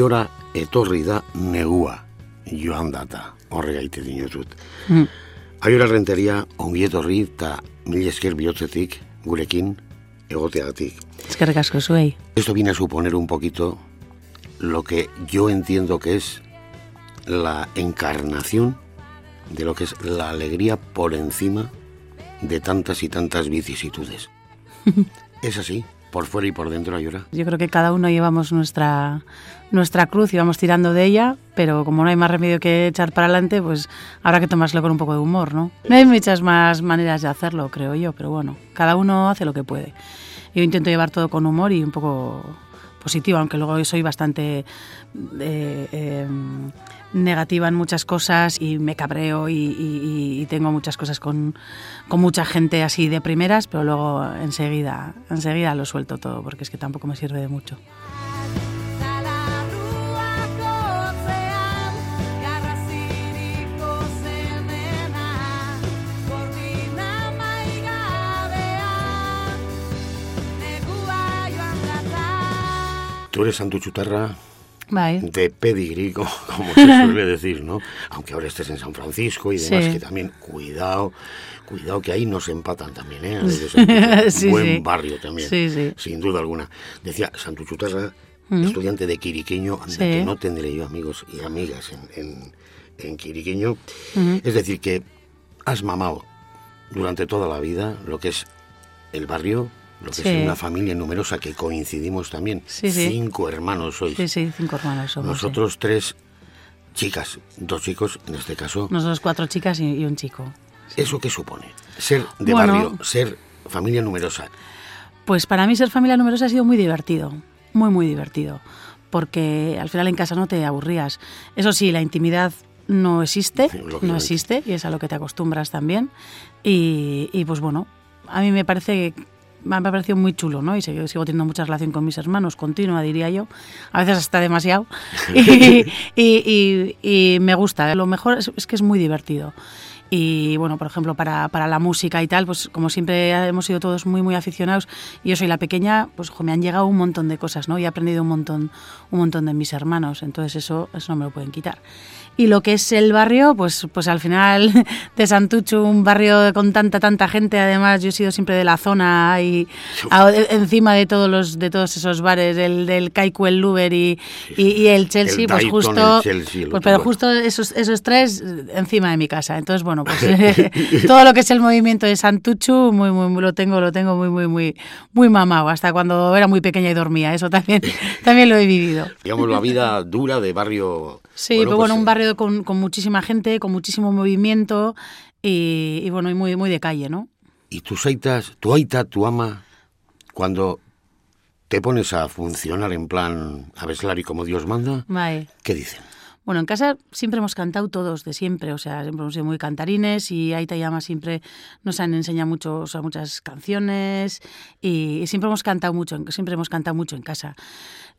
Aiora etorri da negua joan data, horregaite dinotut. Mm. Aiora renteria ongi etorri eta mil esker bihotzetik gurekin egoteagatik. Eskerrik asko zuei. Esto viene a suponer un poquito lo que yo entiendo que es la encarnación de lo que es la alegría por encima de tantas y tantas vicisitudes. es así, por fuera y por dentro, Ayora. Yo creo que cada uno llevamos nuestra, nuestra cruz y vamos tirando de ella, pero como no hay más remedio que echar para adelante, pues habrá que tomárselo con un poco de humor, ¿no? No hay muchas más maneras de hacerlo, creo yo, pero bueno, cada uno hace lo que puede. Yo intento llevar todo con humor y un poco positivo, aunque luego soy bastante eh, eh, negativa en muchas cosas y me cabreo y, y, tengo muchas cosas con, con, mucha gente así de primeras, pero luego enseguida, enseguida lo suelto todo porque es que tampoco me sirve de mucho. Tú eres santuchutarra Bye. de pedigrí, como, como se suele decir, ¿no? Aunque ahora estés en San Francisco y demás, Sí. que también, cuidado, cuidado que ahí nos empatan también, ¿eh? Sí, Buen sí. barrio también, sin duda alguna. Decía Santuchutarra, Mm. estudiante de Quiriqueño, que no tendré yo amigos y amigas en, en, en Quiriqueño. Ujú. Es decir, que has mamado durante toda la vida lo que es el barrio, lo que Sí. es una familia numerosa que coincidimos también. Sí, sí. Cinco hermanos sois. Sí, sí, cinco hermanos somos. Nosotros tres chicas, dos chicos en este caso. Nosotros cuatro chicas y, y un chico. ¿Eso qué supone? Ser de Bueno. barrio, ser familia numerosa. Pues para mí ser familia numerosa ha sido muy divertido, muy, muy divertido, porque al final en casa no te aburrías. Eso sí, la intimidad no existe, no existe, y es a lo que te acostumbras también. Y, y, pues bueno, a mí me parece me ha parecido muy chulo, ¿no? Y sigo, sigo teniendo mucha relación con mis hermanos, continua, diría yo. A veces hasta demasiado. y, y- y- y me gusta. Lo mejor es, es que es muy divertido. Y bueno, por ejemplo, para, para la música y tal, pues como siempre hemos sido todos muy, muy aficionados, y yo soy la pequeña, pues jo, me han llegado un montón de cosas, ¿no? Y he aprendido un montón, un montón de mis hermanos, entonces eso, eso no me lo pueden quitar. Y lo que es el barrio, pues, pues al final de Santucho, un barrio con tanta, tanta gente, además yo he sido siempre de la zona y a- encima de todos los de todos esos bares, el del Kaiku, el Luber y, y, y el Chelsea, El pues Dayton, justo, Chelsea, pues, pero bueno. justo esos, esos tres eh, encima de mi casa. Entonces, bueno, pues todo lo que es el movimiento de Santuchu, muy, muy, muy- lo tengo, lo tengo muy, muy, muy, muy mamado, hasta cuando era muy pequeña y dormía. Eso también, también lo he vivido. Digamos, la vida dura de barrio. Sí, pero pues, bueno, un eh, barrio con, con muchísima gente, con muchísimo movimiento y, y bueno, y muy, muy de calle, ¿no? Y tus aitas, tu aita, tu ama, cuando te pones a funcionar en plan y como Dios manda, Vale. ¿qué dicen? Bueno, en casa siempre hemos cantado todos de siempre, o sea, siempre hemos sido muy cantarines y Aita y Ama siempre nos han enseñado mucho, o sea, muchas canciones y, y siempre hemos cantado mucho, siempre hemos cantado mucho en casa.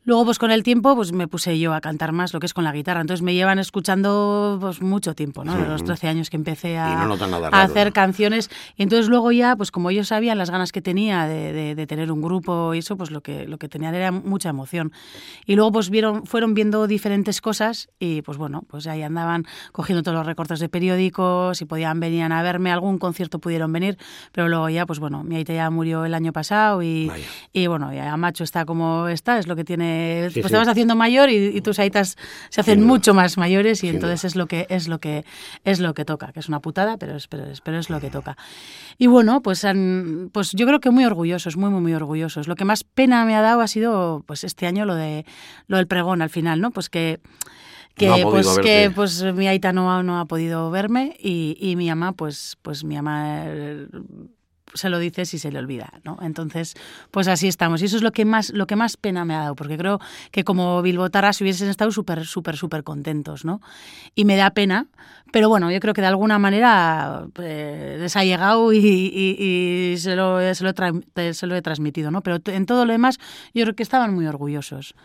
Luego, pues con el tiempo, pues me puse yo a cantar más lo que es con la guitarra. Entonces me llevan escuchando pues mucho tiempo, ¿no? De los 13 años que empecé a, no a hacer ¿no? canciones. Y entonces luego ya, pues como ellos sabían las ganas que tenía de, de- de tener un grupo y eso, pues lo que, lo que tenían era mucha emoción. Y luego pues vieron, fueron viendo diferentes cosas y pues bueno, pues ahí andaban cogiendo todos los recortes de periódicos, si podían venían a verme, algún concierto pudieron venir, pero luego ya, pues bueno, mi aita ya murió el año pasado y, Vaya. y bueno, ya Macho está como está, es lo que tiene, Sí, pues sí. te vas haciendo mayor y, y tus aitas se hacen Sin duda. mucho más mayores y Sin entonces duda. es lo que es lo que es lo que toca, que es una putada, pero es, pero es, pero es lo que toca. Y bueno, pues han- pues yo creo que muy orgullosos, muy muy muy orgullosos. Lo que más pena me ha dado ha sido pues este año lo de lo del pregón al final, ¿no? Pues que que No pues verte. que pues mi aita no, ha- no ha podido verme y, y mi ama pues pues mi ama eh, se lo dices y se le olvida, ¿no? Entonces, pues así estamos. Y eso es lo que más, lo que más pena me ha dado, porque creo que como bilbotaras hubiesen estado súper, súper, súper contentos, ¿no? Y me da pena, pero bueno, yo creo que de alguna manera eh, les ha llegado y, se, lo, se, lo se lo he transmitido, ¿no? Pero en todo lo demás, yo creo que estaban muy orgullosos.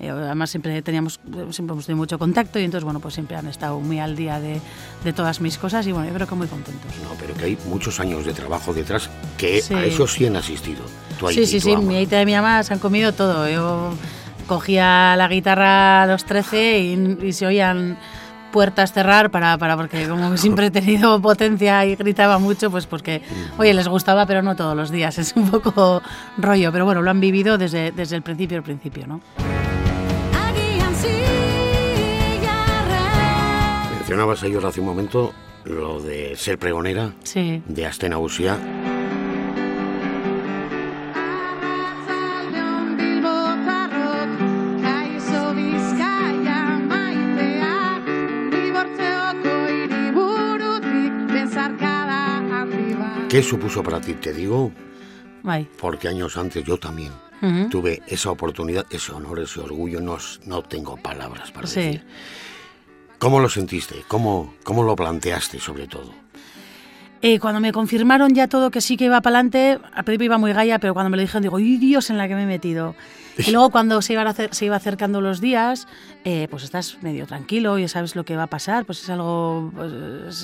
Eh, además siempre teníamos siempre hemos tenido mucho contacto y entonces bueno pues siempre han estado muy al día de, de todas mis cosas y bueno yo creo que muy contentos No, pero que hay muchos años de trabajo detrás que Sí. a eso sí han asistido. Tu Sí, y sí, tu sí, ama. mi aita y mi mamá se han comido todo. Yo cogía la guitarra a los 13 y, se oían puertas cerrar para, para porque como siempre he tenido potencia y gritaba mucho, pues porque, oye, les gustaba, pero no todos los días, es un poco rollo, pero bueno, lo han vivido desde, desde el principio al principio, ¿no? Mencionabas ayer hace un momento lo de ser pregonera de Astena Usia. ¿Qué supuso para ti? Te digo, porque años antes yo también tuve esa oportunidad, ese honor, ese orgullo, no, no tengo palabras para decir. ¿Cómo lo sentiste? ¿Cómo, cómo lo planteaste sobre todo? Eh, cuando me confirmaron ya todo que sí que iba para adelante, al principio iba muy gaya, pero cuando me lo dijeron digo, ¡ay Dios en la que me he metido! Y luego cuando se, iban se iba acercando los días, eh, pues estás medio tranquilo y sabes lo que va a pasar, pues es algo, pues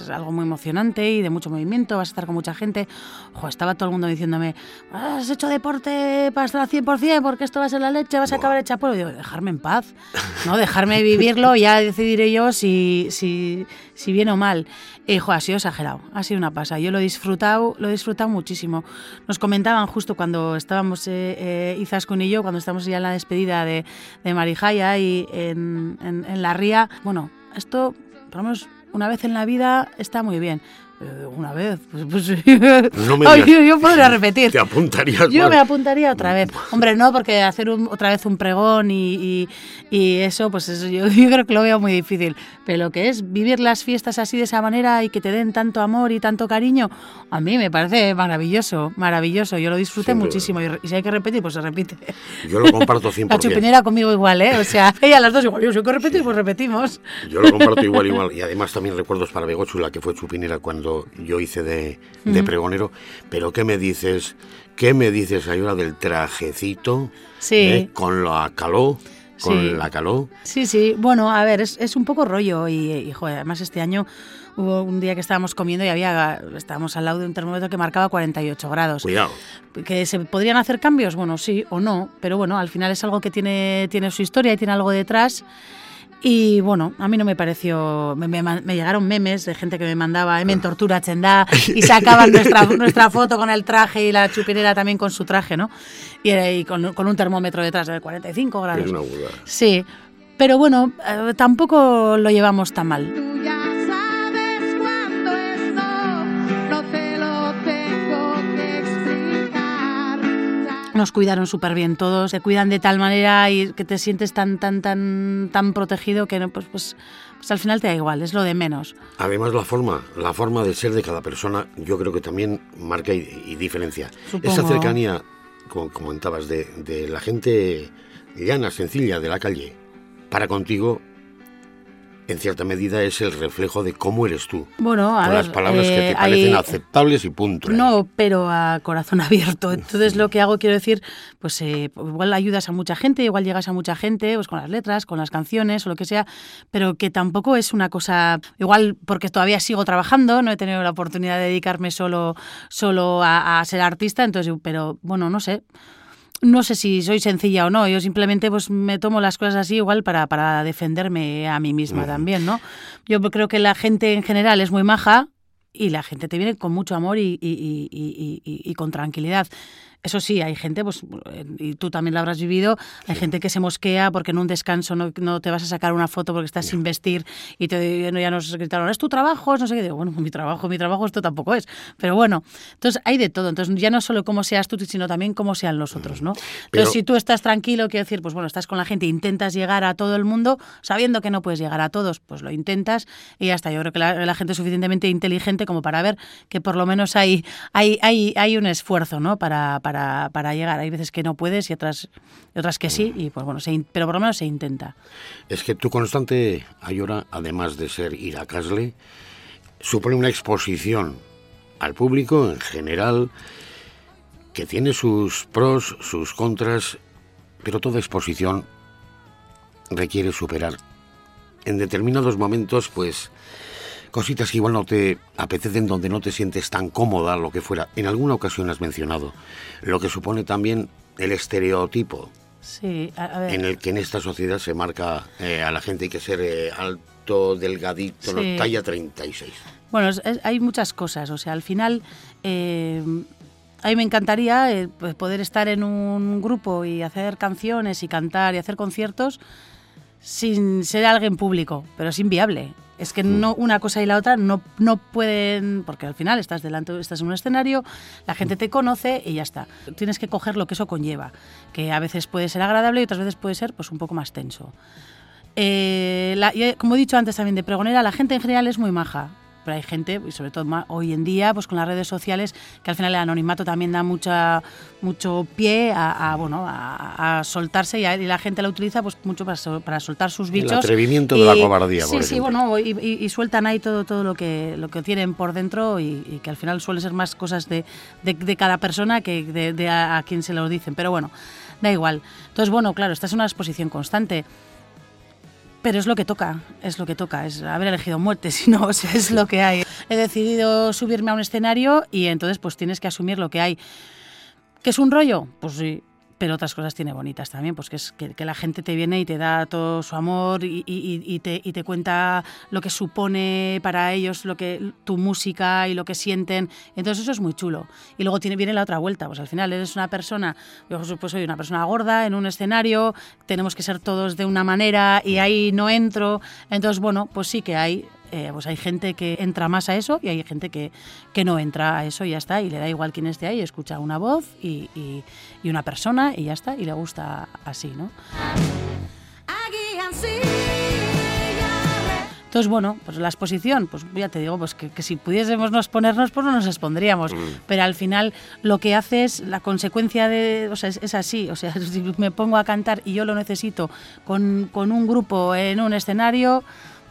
es algo muy emocionante y de mucho movimiento, vas a estar con mucha gente. Ojo, estaba todo el mundo diciéndome, has hecho deporte para estar al 100% porque esto va a ser la leche, vas a acabar hecha polvo. Digo, dejarme en paz, ¿no? Dejarme vivirlo ya decidiré yo si, si, si bien o mal. Y, jo, ha sido exagerado, ha sido una pasa. Yo lo he disfrutado, lo he disfrutado muchísimo. Nos comentaban justo cuando estábamos, eh, eh, Izaskun y yo, cuando estábamos ya en la despedida de, de Marijaya y en, en, en la ría, bueno, esto, por lo menos una vez en la vida está muy bien. Eh, una vez, pues, pues no me yo, yo, podría repetir. Te apuntarías Yo me apuntaría otra vez. Hombre, no, porque hacer otra vez un pregón y, y, y eso, pues eso, yo, yo, creo que lo veo muy difícil. Pero lo que es vivir las fiestas así de esa manera y que te den tanto amor y tanto cariño, a mí me parece maravilloso, maravilloso. Yo lo disfruté muchísimo y, y, si hay que repetir, pues se repite. Yo lo comparto 100%. La chupinera conmigo igual, ¿eh? O sea, ella las dos igual. Yo si hay que repetir, pues repetimos. Yo lo comparto igual, igual. Y además también recuerdos para Begochula, que fue chupinera cuando yo hice de, pregonero, pero ¿qué me dices? ¿Qué me dices, Ayora, del trajecito? Sí. ¿eh? Con la caló. Con la caló. Sí, sí. Bueno, a ver, es, un poco rollo y, y además este año hubo un día que estábamos comiendo y había estábamos al lado de un termómetro que marcaba 48 grados. Cuidado. ¿Que se podrían hacer cambios? Bueno, sí o no, pero bueno, al final es algo que tiene, tiene su historia y tiene algo detrás. Y bueno, a mí no me pareció. Me, llegaron memes de gente que me mandaba, me tortura chenda, y sacaban nuestra, nuestra foto con el traje y la chupinera también con su traje, ¿no? Y, con, un termómetro detrás de 45 grados. Es una Sí, pero bueno, eh, tampoco lo llevamos tan mal. Nos cuidaron súper bien todos, te cuidan de tal manera y que te sientes tan, tan, tan, tan protegido que pues, pues, pues, al final te da igual, es lo de menos. Además la forma, la forma de ser de cada persona, yo creo que también marca y, diferencia. Esa cercanía, como comentabas, de, de la gente llana, sencilla, de la calle, para contigo en cierta medida es el reflejo de cómo eres tú. Bueno, a con las palabras que te eh, parecen aceptables y punto. No, pero a corazón abierto. Entonces lo que hago, quiero decir, pues eh, igual ayudas a mucha gente, igual llegas a mucha gente, pues con las letras, con las canciones o lo que sea, pero que tampoco es una cosa, igual porque todavía sigo trabajando, no he tenido la oportunidad de dedicarme solo, solo a, a ser artista, entonces, pero bueno, no sé no sé si soy sencilla o no, yo simplemente pues me tomo las cosas así igual para, para defenderme a mí misma también, ¿no? Yo creo que la gente en general es muy maja y la gente te viene con mucho amor y, y, y, y con tranquilidad. Eso sí, hay gente, pues, y tú también lo habrás vivido, hay gente que se mosquea porque en un descanso no, no, te vas a sacar una foto porque estás sin vestir y te, ya nos gritaron, es tu trabajo, no sé qué. Digo, bueno, mi trabajo, mi trabajo esto tampoco es. Pero bueno, entonces hay de todo. Entonces ya no solo cómo seas tú, sino también cómo sean los otros, ¿no? Entonces si tú estás tranquilo, quiero decir, pues bueno, estás con la gente, intentas llegar a todo el mundo, sabiendo que no puedes llegar a todos, pues lo intentas y ya está. Yo creo que la, gente es suficientemente inteligente como para ver que por lo menos hay, hay, hay, hay un esfuerzo, ¿no? para para, llegar. Hay veces que no puedes y otras, otras que sí, y pues bueno, pero por lo menos se intenta. Es que tu constante ayora, además de ser iracasle, supone una exposición al público en general que tiene sus pros, sus contras, pero toda exposición requiere superar en determinados momentos, pues cositas que igual no te apetecen, donde no te sientes tan cómoda, lo que fuera. En alguna ocasión has mencionado lo que supone también el estereotipo Sí, a, ver. en el que en esta sociedad se marca eh, a la gente hay que ser eh, alto, delgadito, no, Sí. talla 36. Bueno, es- es- hay muchas cosas. O sea, al final, eh, a mí me encantaría pues, poder estar en un grupo y hacer canciones y cantar y hacer conciertos sin ser alguien público, pero es inviable. Es que no una cosa y la otra no, no pueden, porque al final estás delante, estás en un escenario, la gente te conoce y ya está. Tienes que coger lo que eso conlleva, que a veces puede ser agradable y otras veces puede ser pues un poco más tenso. Eh, la- eh, como he dicho antes también de pregonera, la gente en general es muy maja. Pero hay gente, y sobre todo hoy en día, pues con las redes sociales, que al final el anonimato también da mucha, mucho pie a, a, bueno, a, a soltarse y, a- y la gente la utiliza pues mucho para, para soltar sus El bichos. atrevimiento de la cobardía, Sí, por sí, bueno, y, sueltan ahí todo, todo lo, que, lo que tienen por dentro y, que al final suele ser más cosas de, de- de cada persona que de, de a, a quien se lo dicen. Pero bueno, da igual. Entonces, bueno, claro, estás en una exposición constante. Pero es lo que toca, es lo que toca, es haber elegido muerte, si no, es lo que hay. He decidido subirme a un escenario y entonces pues tienes que asumir lo que hay. ¿Que es un rollo? Pues sí, pero otras cosas tiene bonitas también, pues que es que, que la gente te viene y te da todo su amor y, y- y te, y te cuenta lo que supone para ellos lo que tu música y lo que sienten. Entonces eso es muy chulo. Y luego tiene, viene la otra vuelta, pues al final eres una persona, yo pues soy una persona gorda en un escenario, tenemos que ser todos de una manera y ahí no entro. Entonces, bueno, pues sí que hay eh, pues hay gente que entra más a eso y hay gente que, que no entra a eso y ya está, y le da igual quién esté ahí, escucha una voz y, y- y una persona y ya está, y le gusta así, ¿no? Entonces, bueno, pues la exposición, pues ya te digo, pues que, que si pudiésemos nos ponernos, pues no nos expondríamos. Pero al final lo que hace es la consecuencia de, o sea, es, es así. O sea, si me pongo a cantar y yo lo necesito con, con un grupo en un escenario,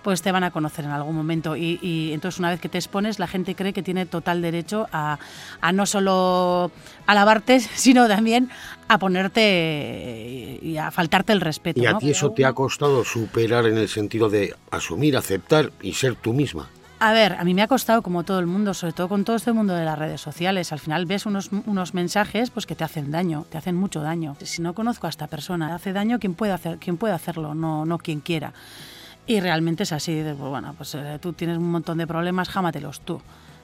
pues te van a conocer en algún momento. Y, y entonces una vez que te expones, la gente cree que tiene total derecho a, a no solo alabarte, sino también a ponerte y a faltarte el respeto. Y a ¿no? ti eso te ha costado superar en el sentido de asumir, aceptar y ser tú misma. A ver, a mí me ha costado, como todo el mundo, sobre todo con todo este mundo de las redes sociales. Al final ves unos, unos mensajes pues, que te hacen daño, te hacen mucho daño. Si no conozco a esta persona, hace daño quien puede, hacer, quien puede hacerlo, no, no quien quiera. Y realmente es así, de, pues, bueno, pues eh, tú tienes un montón de problemas, jámatelos tú.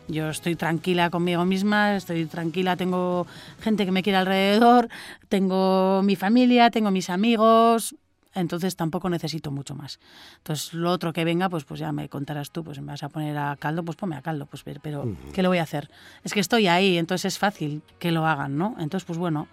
Yo estoy tranquila conmigo misma, estoy tranquila, tengo gente que me quiere alrededor, tengo mi familia, tengo mis amigos, entonces tampoco necesito mucho más. Entonces lo otro que venga, pues, pues ya me contarás tú, pues me vas a poner a caldo, pues ponme a caldo, pues ver, pero ¿qué le voy a hacer? Es que estoy ahí, entonces es fácil que lo hagan, ¿no? Entonces, pues bueno,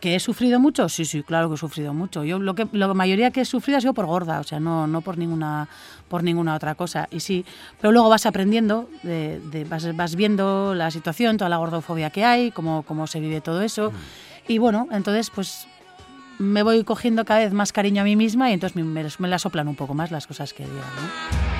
¿Que he sufrido mucho? Sí, sí, claro que he sufrido mucho. Yo lo que la mayoría que he sufrido ha sido por gorda, o sea, no, no por ninguna por ninguna otra cosa. Y sí, pero luego vas aprendiendo, de, de- vas, vas viendo la situación, toda la gordofobia que hay, cómo, cómo se vive todo eso. Y bueno, entonces pues me voy cogiendo cada vez más cariño a mí misma y entonces me, me la soplan un poco más las cosas que digo. ¿no?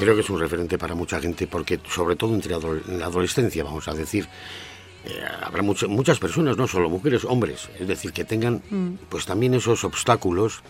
Creo que es un referente para mucha gente porque sobre todo entre la adolescencia, vamos a decir, eh, habrá mucho- muchas personas, no solo mujeres, hombres, es decir, que tengan pues también esos obstáculos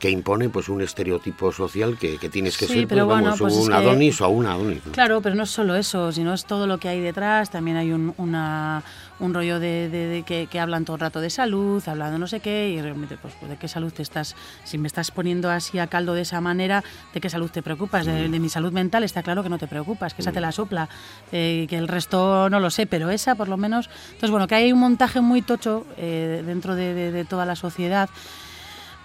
que impone pues un estereotipo social que, que tienes que Sí, ser pero pues, bueno, vamos, pues es un que- Adonis o una Adonis. ¿no? Claro, pero no es solo eso, sino es todo lo que hay detrás. También hay un, una- un rollo de, de- de que, que hablan todo el rato de salud, hablando no sé qué, y realmente, pues, pues, ¿de qué salud te estás? Si me estás poniendo así a caldo de esa manera, ¿de qué salud te preocupas? De, de mi salud mental está claro que no te preocupas, que esa te la sopla, eh, que el resto no lo sé, pero esa por lo menos. Entonces, bueno, que hay un montaje muy tocho eh, dentro de- de- de toda la sociedad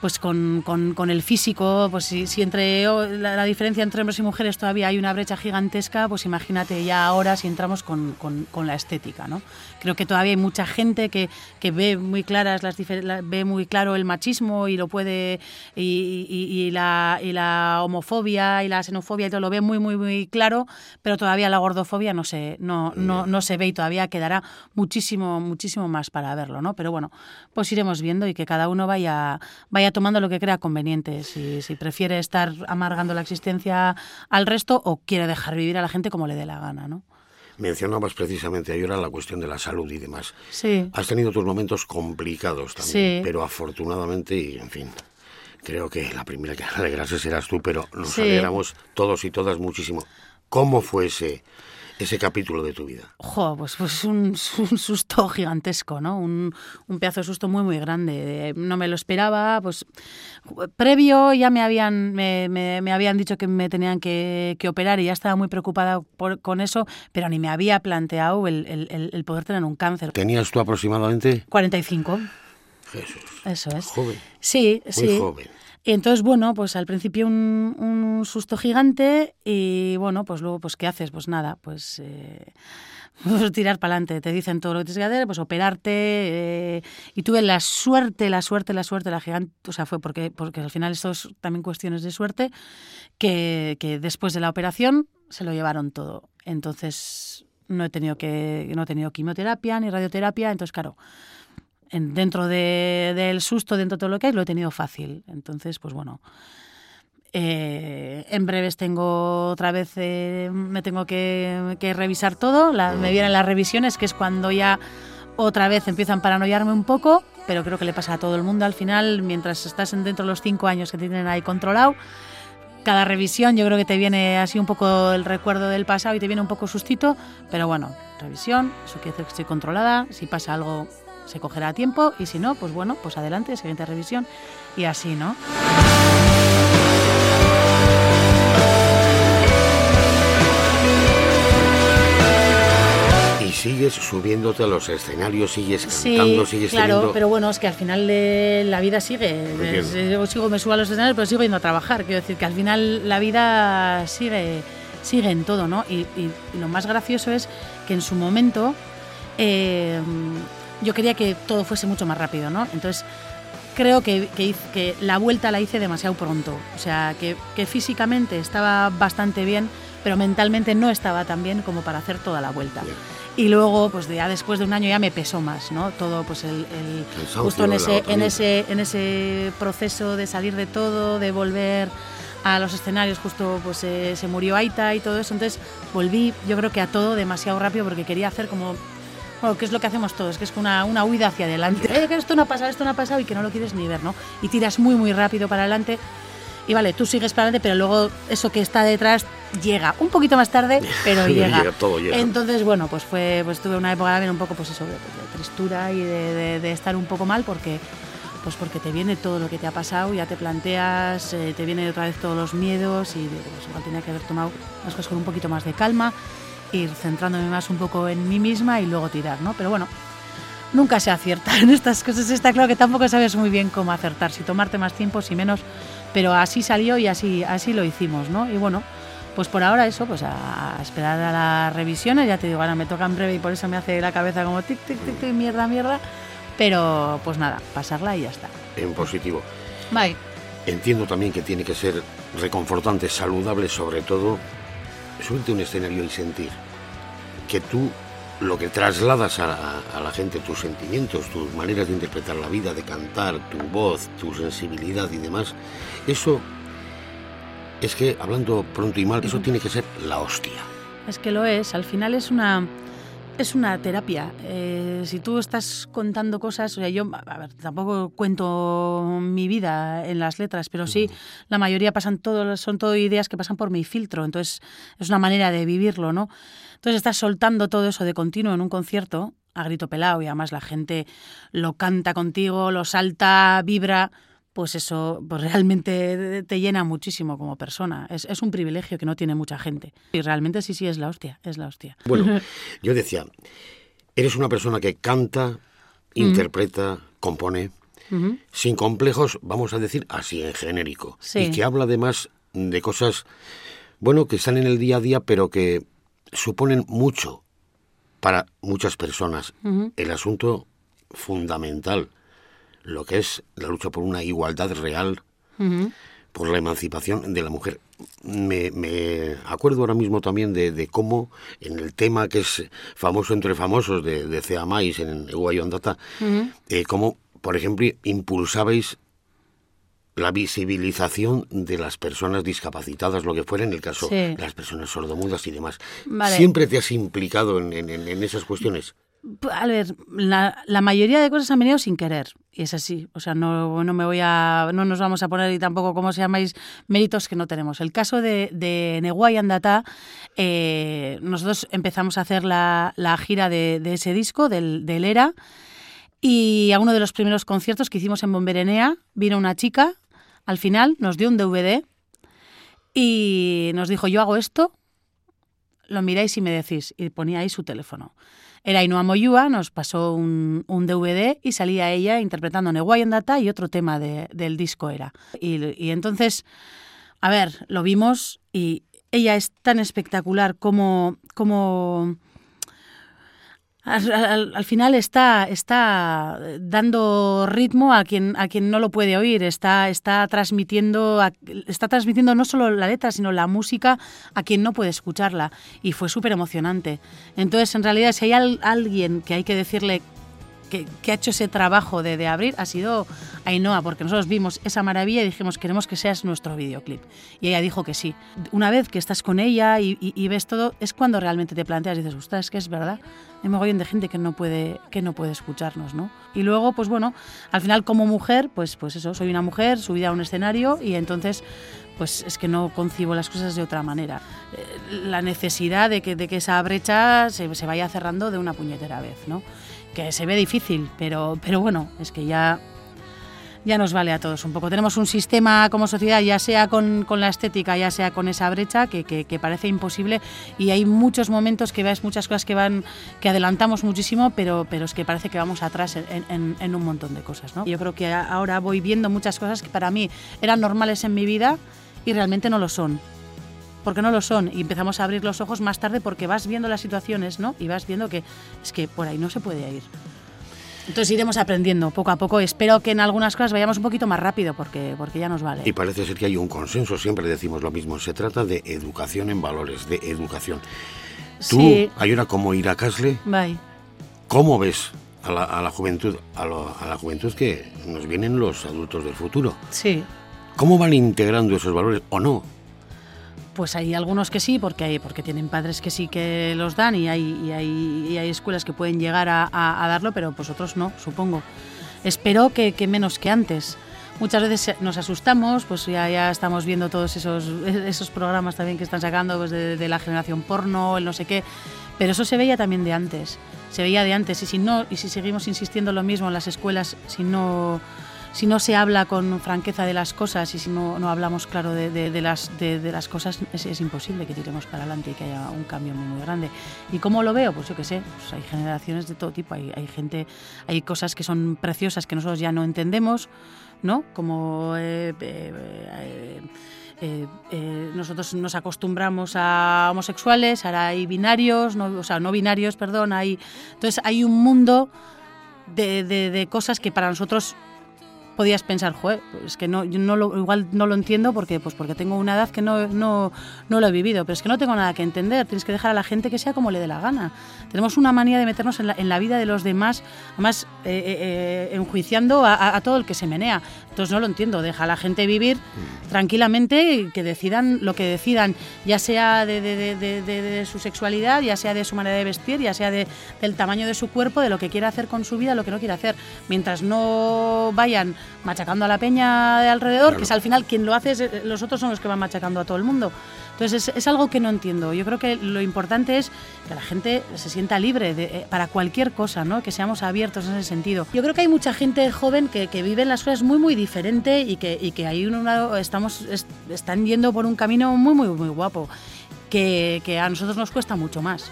pues con, con- con el físico, pues si, si entre la, la diferencia entre hombres y mujeres todavía hay una brecha gigantesca, pues imagínate ya ahora si entramos con- con la estética, ¿no? Creo que todavía hay mucha gente que, que ve muy claras las la- ve muy claro el machismo y lo puede y, y- y la, y la homofobia y la xenofobia y todo lo ve muy muy muy claro, pero todavía la gordofobia no se no, no, no se ve y todavía quedará muchísimo muchísimo más para verlo, ¿no? Pero bueno, pues iremos viendo y que cada uno vaya vaya tomando lo que crea conveniente, si, si prefiere estar amargando la existencia al resto o quiere dejar vivir a la gente como le dé la gana, ¿no? Mencionabas precisamente ayer la cuestión de la salud y demás. Sí. Has tenido tus momentos complicados también, Sí. pero afortunadamente, y en fin, Creo que la primera que alegrarse serás tú, pero nos alegramos todos y todas muchísimo. ¿Cómo fue ese, ese capítulo de tu vida? Jo, pues, pues un, un susto gigantesco, ¿no? Un, un, pedazo de susto muy, muy grande. No me lo esperaba, pues previo ya me habían, me, me, habían dicho que me tenían que, que, operar y ya estaba muy preocupada por, con eso, pero ni me había planteado el, el, el poder tener un cáncer. ¿Tenías tú aproximadamente? 45. Jesús. Eso es. Joven. Sí, muy sí. joven. Y entonces, bueno, pues al principio un, un, susto gigante y bueno, pues luego, pues ¿qué haces? Pues nada, pues, eh, pues tirar para adelante. Te dicen todo lo que tienes que hacer, pues operarte. Eh, y tuve la suerte, la suerte, la suerte, la gigante, o sea, fue porque, porque al final esto es también cuestiones de suerte, que, que después de la operación se lo llevaron todo. Entonces no he tenido que, no he tenido quimioterapia ni radioterapia, entonces claro en, dentro de, del susto, dentro de todo lo que hay, lo he tenido fácil. Entonces, pues bueno. Eh, en breves tengo otra vez, eh, me tengo que, que revisar todo. La, me vienen las revisiones, que es cuando ya otra vez empiezan a paranoiarme un poco, pero creo que le pasa a todo el mundo al final, mientras estás dentro de los cinco años que te tienen ahí controlado. Cada revisión yo creo que te viene así un poco el recuerdo del pasado y te viene un poco sustito, pero bueno, revisión, eso quiere decir que estoy controlada, si pasa algo se cogerá a tiempo y si no, pues bueno, pues adelante, siguiente revisión y así, ¿no? Y sigues subiéndote a los escenarios, sigues cantando, sí, sigues claro, teniendo... pero bueno, es que al final la vida sigue. Yo sigo, me subo a los escenarios, pero sigo yendo a trabajar. Quiero decir que al final la vida sigue, sigue en todo, ¿no? Y, y, y lo más gracioso es que en su momento eh, yo quería que todo fuese mucho más rápido, ¿no? Entonces, creo que, que, que la vuelta la hice demasiado pronto. O sea, que, que, físicamente estaba bastante bien, pero mentalmente no estaba tan bien como para hacer toda la vuelta. Y luego, pues ya después de un año ya me pesó más, ¿no? Todo, pues el, el justo en ese, en ese, en ese proceso de salir de todo, de volver a los escenarios, justo pues eh, se murió Aita y todo eso, entonces volví, yo creo que a todo demasiado rápido porque quería hacer como bueno, que es lo que hacemos todos, que es una, una huida hacia adelante. Eh, que esto no ha pasado, esto no ha pasado y que no lo quieres ni ver, ¿no? Y tiras muy, muy rápido para adelante. Y vale, tú sigues para adelante, pero luego eso que está detrás llega un poquito más tarde, pero llega. llega, todo llega. Entonces, bueno, pues fue, pues tuve una época también un poco, pues eso, de, de tristura y de, de, de, estar un poco mal porque, pues porque te viene todo lo que te ha pasado, ya te planteas, eh, te viene otra vez todos los miedos y pues, igual tenía que haber tomado las cosas con un poquito más de calma ir centrándome más un poco en mí misma y luego tirar, ¿no? Pero bueno, nunca se acierta en estas cosas. Está claro que tampoco sabes muy bien cómo acertar, si tomarte más tiempo, si menos, pero así salió y así, así lo hicimos, ¿no? Y bueno, pues por ahora eso, pues a, esperar a las revisiones, ya te digo, ahora me toca en breve y por eso me hace la cabeza como tic, tic, tic, tic, mierda, mierda, pero pues nada, pasarla y ya está. En positivo. Bye. Entiendo también que tiene que ser reconfortante, saludable sobre todo, subirte un escenario y sentir que tú lo que trasladas a la, a la, gente, tus sentimientos, tus maneras de interpretar la vida, de cantar, tu voz, tu sensibilidad y demás, eso es que, hablando pronto y mal, eso tiene que ser la hostia. Es que lo es, al final es una, es una terapia. Eh, si tú estás contando cosas, o sea, yo, a ver, tampoco cuento mi vida en las letras, pero sí, la mayoría pasan todo, son todo ideas que pasan por mi filtro, entonces es una manera de vivirlo, ¿no? Entonces estás soltando todo eso de continuo en un concierto a grito pelado y además la gente lo canta contigo, lo salta, vibra pues eso pues realmente te llena muchísimo como persona. Es, es, un privilegio que no tiene mucha gente. Y realmente sí, sí, es la hostia, es la hostia. Bueno, yo decía, eres una persona que canta, interpreta, compone, uh -huh. sin complejos, vamos a decir así, en genérico. Sí. Y que habla además de cosas, bueno, que están en el día a día, pero que suponen mucho para muchas personas. Uh -huh. El asunto fundamental lo que es la lucha por una igualdad real, uh -huh. por la emancipación de la mujer. Me, me acuerdo ahora mismo también de, de, cómo en el tema que es famoso entre famosos de, de Cea Mais en Uguayo Andata, uh -huh. eh, cómo, por ejemplo, impulsabais la visibilización de las personas discapacitadas, lo que fuera en el caso sí. de las personas sordomudas y demás. Vale. ¿Siempre te has implicado en, en, en esas cuestiones? A ver, la, la, mayoría de cosas han venido sin querer, y es así. O sea, no, no, me voy a, no nos vamos a poner y tampoco, como se llamáis, méritos que no tenemos. El caso de, de Neguay Andata, eh, nosotros empezamos a hacer la, la gira de, de, ese disco, del, del ERA, y a uno de los primeros conciertos que hicimos en Bomberenea vino una chica, al final nos dio un DVD y nos dijo, yo hago esto, lo miráis y me decís, y ponía ahí su teléfono. Era Ainhoa Moyúa, nos pasó un, un, DVD y salía ella interpretando Neguay en Data y otro tema de, del disco era. Y, y, entonces, a ver, lo vimos y ella es tan espectacular como, como al, al, al, final está, está dando ritmo a quien, a quien no lo puede oír, está, está, transmitiendo, está transmitiendo no solo la letra, sino la música a quien no puede escucharla. Y fue súper emocionante. Entonces, en realidad, si hay al, alguien que hay que decirle que, que, ha hecho ese trabajo de, de, abrir ha sido Ainhoa, porque nosotros vimos esa maravilla y dijimos, queremos que seas nuestro videoclip. Y ella dijo que sí. Una vez que estás con ella y, y, y ves todo, es cuando realmente te planteas y dices, ostras, es que es verdad. Hay mogollón de gente que no puede, que no puede escucharnos, ¿no? Y luego, pues bueno, al final como mujer, pues, pues eso, soy una mujer subida a un escenario y entonces pues es que no concibo las cosas de otra manera. La necesidad de que, de que esa brecha se, se vaya cerrando de una puñetera vez, ¿no? Que se ve difícil, pero, pero bueno, es que ya, ya nos vale a todos un poco. Tenemos un sistema como sociedad, ya sea con, con la estética, ya sea con esa brecha, que, que, parece imposible y hay muchos momentos que ves muchas cosas que van que adelantamos muchísimo, pero, pero es que parece que vamos atrás en, en un montón de cosas. ¿no? Yo creo que ahora voy viendo muchas cosas que para mí eran normales en mi vida y realmente no lo son porque no lo son y empezamos a abrir los ojos más tarde porque vas viendo las situaciones, ¿no? Y vas viendo que es que por ahí no se puede ir. Entonces iremos aprendiendo poco a poco. Espero que en algunas cosas vayamos un poquito más rápido porque, porque ya nos vale. Y parece ser que hay un consenso, siempre decimos lo mismo. Se trata de educación en valores, de educación. Tú, Sí. hay una como Ira Casle, Bye. ¿cómo ves a la, a la juventud, a, lo- a la juventud que nos vienen los adultos del futuro? Sí. ¿Cómo van integrando esos valores o no? Pues hay algunos que sí, porque hay, porque tienen padres que sí que los dan y hay, y hay, y hay escuelas que pueden llegar a, a- darlo, pero pues otros no, supongo. Espero que, menos que antes. Muchas veces nos asustamos, pues ya, ya estamos viendo todos esos, esos programas también que están sacando pues de, de la generación porno, el no sé qué, pero eso se veía también de antes, se veía de antes y si no y si seguimos insistiendo lo mismo en las escuelas, si no si no se habla con franqueza de las cosas y si no, no hablamos claro de, de, las, de, las cosas, es, es, imposible que tiremos para adelante y que haya un cambio muy, muy grande. ¿Y cómo lo veo? Pues yo qué sé, pues hay generaciones de todo tipo, hay, hay, gente, hay cosas que son preciosas que nosotros ya no entendemos, ¿no? Como... Eh, eh, eh, eh, nosotros nos acostumbramos a homosexuales, ahora hay binarios, no, o sea, no binarios, perdón, hay, entonces hay un mundo de, de, de cosas que para nosotros podías pensar, joder, es que no, yo no lo, igual no lo entiendo porque, pues porque tengo una edad que no, no, no lo he vivido, pero es que no tengo nada que entender, tienes que dejar a la gente que sea como le dé la gana. Tenemos una manía de meternos en la, en la vida de los demás, además eh, eh, enjuiciando a, a, todo el que se menea. Entonces no lo entiendo, deja a la gente vivir tranquilamente y que decidan lo que decidan, ya sea de, de, de, de, su sexualidad, ya sea de su manera de vestir, ya sea del tamaño de su cuerpo, de lo que quiera hacer con su vida, lo que no quiera hacer. Mientras no vayan machacando a la peña de alrededor, claro. que es al final quien lo hace, es, los otros son los que van machacando a todo el mundo. Entonces es, es, algo que no entiendo. Yo creo que lo importante es que la gente se sienta libre de, eh, para cualquier cosa, ¿no? que seamos abiertos en ese sentido. Yo creo que hay mucha gente joven que, que vive las cosas muy, muy diferente y que, y que ahí estamos, est están yendo por un camino muy, muy, muy guapo, que a nosotros nos cuesta mucho más.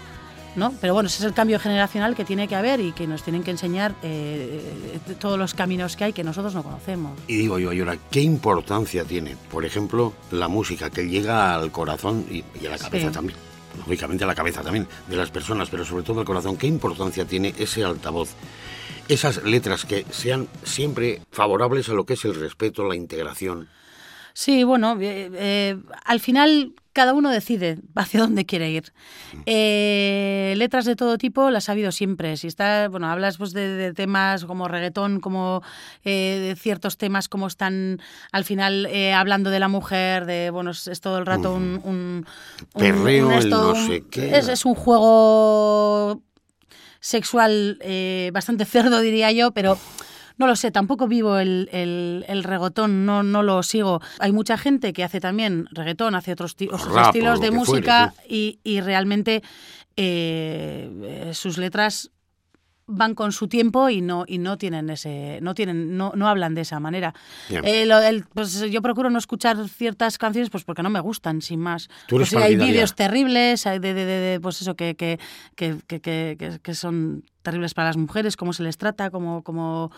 ¿No? Pero bueno, ese es el cambio generacional que tiene que haber y que nos tienen que enseñar eh, todos los caminos que hay que nosotros no conocemos. Y digo yo, Ayora, ¿qué importancia tiene, por ejemplo, la música que llega al corazón y, y a la cabeza sí. también? Lógicamente a la cabeza también de las personas, pero sobre todo al corazón. ¿Qué importancia tiene ese altavoz? Esas letras que sean siempre favorables a lo que es el respeto, la integración. Sí, bueno, eh, eh, al final cada uno decide hacia dónde quiere ir. Eh, letras de todo tipo las ha habido siempre. Si está, bueno, hablas pues, de, de temas como reggaetón, como eh, de ciertos temas como están al final eh, hablando de la mujer, de bueno, es, es todo el rato un, un, perreo, un, esto, no sé qué. Es, es un juego sexual eh, bastante cerdo, diría yo, pero no lo sé, tampoco vivo el, el, reggaetón, no, no lo sigo. Hay mucha gente que hace también reggaetón, hace otros, estilos de música y, y, realmente eh, sus letras van con su tiempo y no y no tienen ese no tienen no, no hablan de esa manera. Eh, pues yo procuro no escuchar ciertas canciones pues porque no me gustan sin más. Pues hay vídeos terribles de, de, de, pues eso que que, que, que, que son terribles para las mujeres, cómo se les trata, cómo, cómo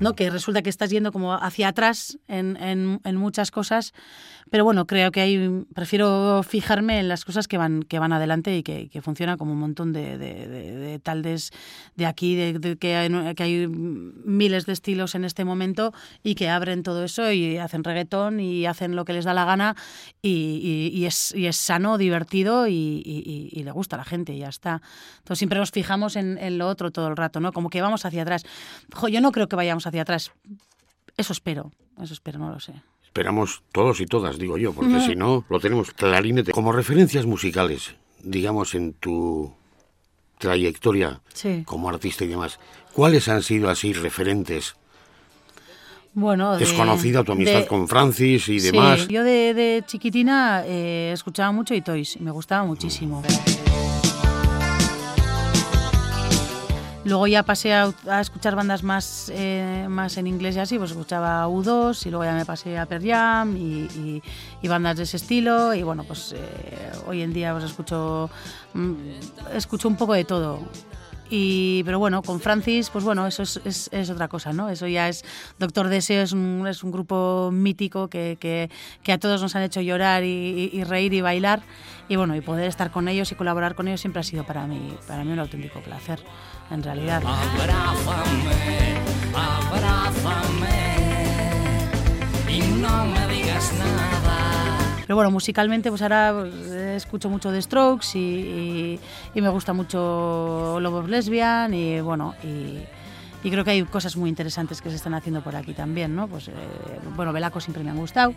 ¿no? que resulta que estás yendo como hacia atrás en, en, en, muchas cosas. Pero bueno, creo que hay, prefiero fijarme en las cosas que van, que van adelante y que, que funcionan como un montón de, de, de, taldes de aquí, de, que, hay, que hay miles de estilos en este momento y que abren todo eso y hacen reggaetón y hacen lo que les da la gana y, y, es, y es sano, divertido y, y, le gusta a la gente y ya está. Entonces siempre nos fijamos en, en lo otro todo el rato, ¿no? Como que vamos hacia atrás. yo no creo que vayamos hacia atrás. Eso espero, eso espero, no lo sé. Esperamos todos y todas, digo yo, porque si no, lo tenemos clarinete. Como referencias musicales, digamos, en tu trayectoria como artista y demás, ¿cuáles han sido así referentes? Bueno, Desconocida tu amistad con Francis y demás. Yo de, chiquitina eh, escuchaba mucho y Toys, me gustaba muchísimo. Luego ya pasé a, escuchar bandas más, eh, más en inglés y así, pues escuchaba U2 y luego ya me pasé a Per Jam y, bandas de ese estilo y bueno, pues eh, hoy en día pues escucho, mm, escucho un poco de todo. Pero bueno, con Francis, pues bueno, eso es, otra cosa, ¿no? Eso ya es. Doctor Deseo es un, grupo mítico que, que, a todos nos han hecho llorar y, y, reír y bailar. Y bueno, y poder estar con ellos y colaborar con ellos siempre ha sido para mí, para mí un auténtico placer en realidad. Abrázame, abrázame y no me digas nada. Pero bueno, musicalmente pues ahora pues, escucho mucho de Strokes y, me gusta mucho Love of Lesbian y bueno, y, creo que hay cosas muy interesantes que se están haciendo por aquí también, ¿no? Pues, eh, bueno, Belaco siempre me han gustado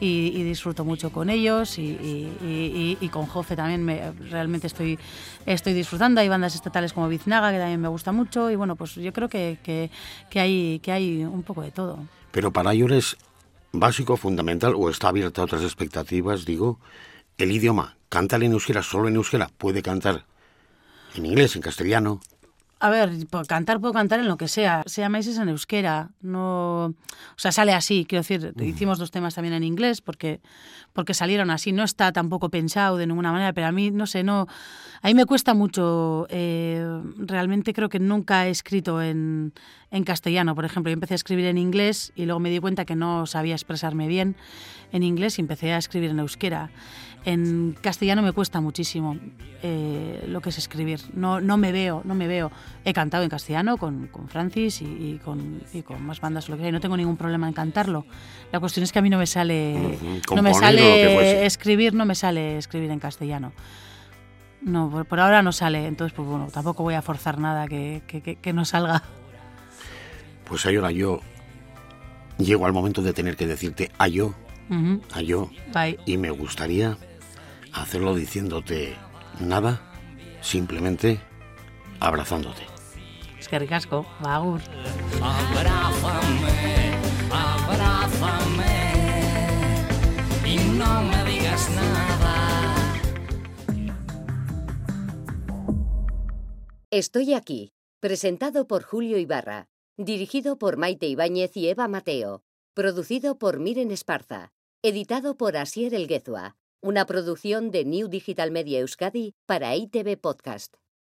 y, disfruto mucho con ellos y, con Jofe también me, realmente estoy, estoy disfrutando. Hay bandas estatales como Biznaga que también me gusta mucho y bueno, pues yo creo que, que, hay, que hay un poco de todo. Pero para ellos básico, fundamental o está abierta a otras expectativas, digo, el idioma. Cantar en euskera, solo en euskera, puede cantar en inglés, en castellano. A ver, cantar puedo cantar en lo que sea. Se llama es en euskera. No, o sea, sale así. Quiero decir, hicimos dos temas también en inglés porque, porque salieron así. No está tampoco pensado de ninguna manera, pero a mí, no sé, no. A mí me cuesta mucho. Eh, realmente creo que nunca he escrito en, en castellano. Por ejemplo, yo empecé a escribir en inglés y luego me di cuenta que no sabía expresarme bien en inglés y empecé a escribir en euskera. En castellano me cuesta muchísimo eh, lo que es escribir. No, no me veo, no me veo. He cantado en castellano con, con Francis y, con, y, con, más bandas, lo que hay. No tengo ningún problema en cantarlo. La cuestión es que a mí no me sale, no me sale escribir, no me sale escribir en castellano. No, por, ahora no sale. Entonces, pues bueno, tampoco voy a forzar nada que, que, que no salga. Pues ahora yo llego al momento de tener que decirte a yo, a yo, y me gustaría hacerlo diciéndote nada, simplemente abrazándote. Es que ricasco, Abrázame, abrázame y no me digas nada. Estoy aquí, presentado por Julio Ibarra, dirigido por Maite Ibáñez y Eva Mateo, producido por Miren Esparza, editado por Asier Elguezua una producción de New Digital Media Euskadi para ITV Podcast.